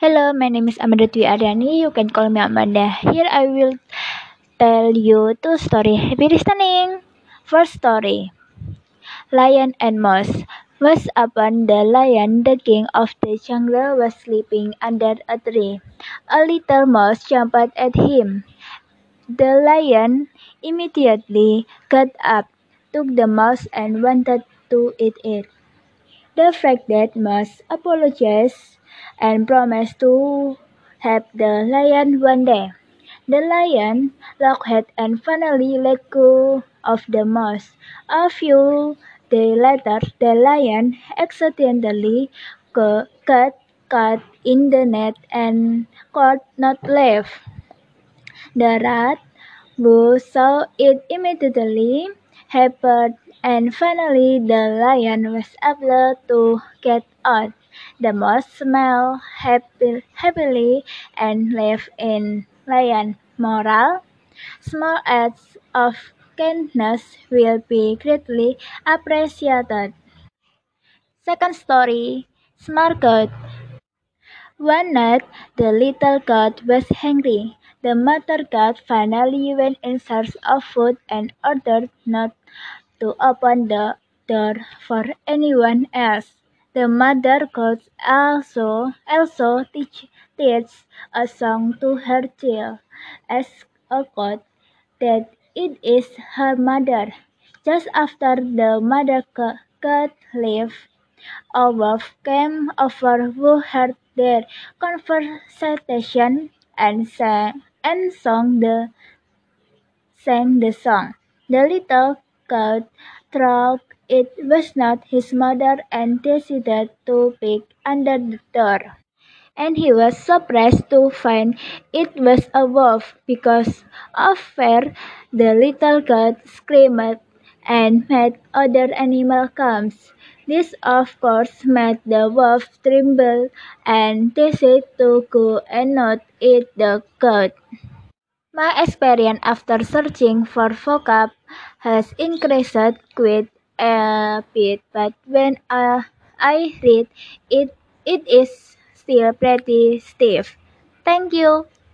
Hello, my name is Amanda Dwi Aryani. You can call me Amanda. Here I will tell you two stories. Happy listening. First story Lion and Mouse. Once upon the lion, the king of the jungle, was sleeping under a tree. A little mouse jumped at him. The lion immediately got up, took the mouse, and wanted to eat it. The fact that mouse apologized and promised to help the lion one day. The lion laughed and finally let go of the mouse. A few days later, the lion accidentally got caught in the net and could not leave. The rat, who saw it immediately, helped and finally the lion was able to get out. The mouse smiled happily and lived in lion. Moral: Small acts of kindness will be greatly appreciated. Second story Smart Goat One night, the little goat was hungry. The mother goat finally went in search of food and ordered not to open the door for anyone else. The mother goat also also teach, teaches a song to her child as a goat that it is her mother. Just after the mother goat left, a wolf came over who heard their conversation and sang and sung the sang the song. The little goat thought it was not his mother and decided to peek under the door. And he was surprised to find it was a wolf. Because of fear, the little goat screamed and made other animals come. This of course made the wolf tremble and decide to go and not eat the goat. My experience after searching for vocab has increased quite a bit, but when I, I read it, it is still pretty stiff. Thank you.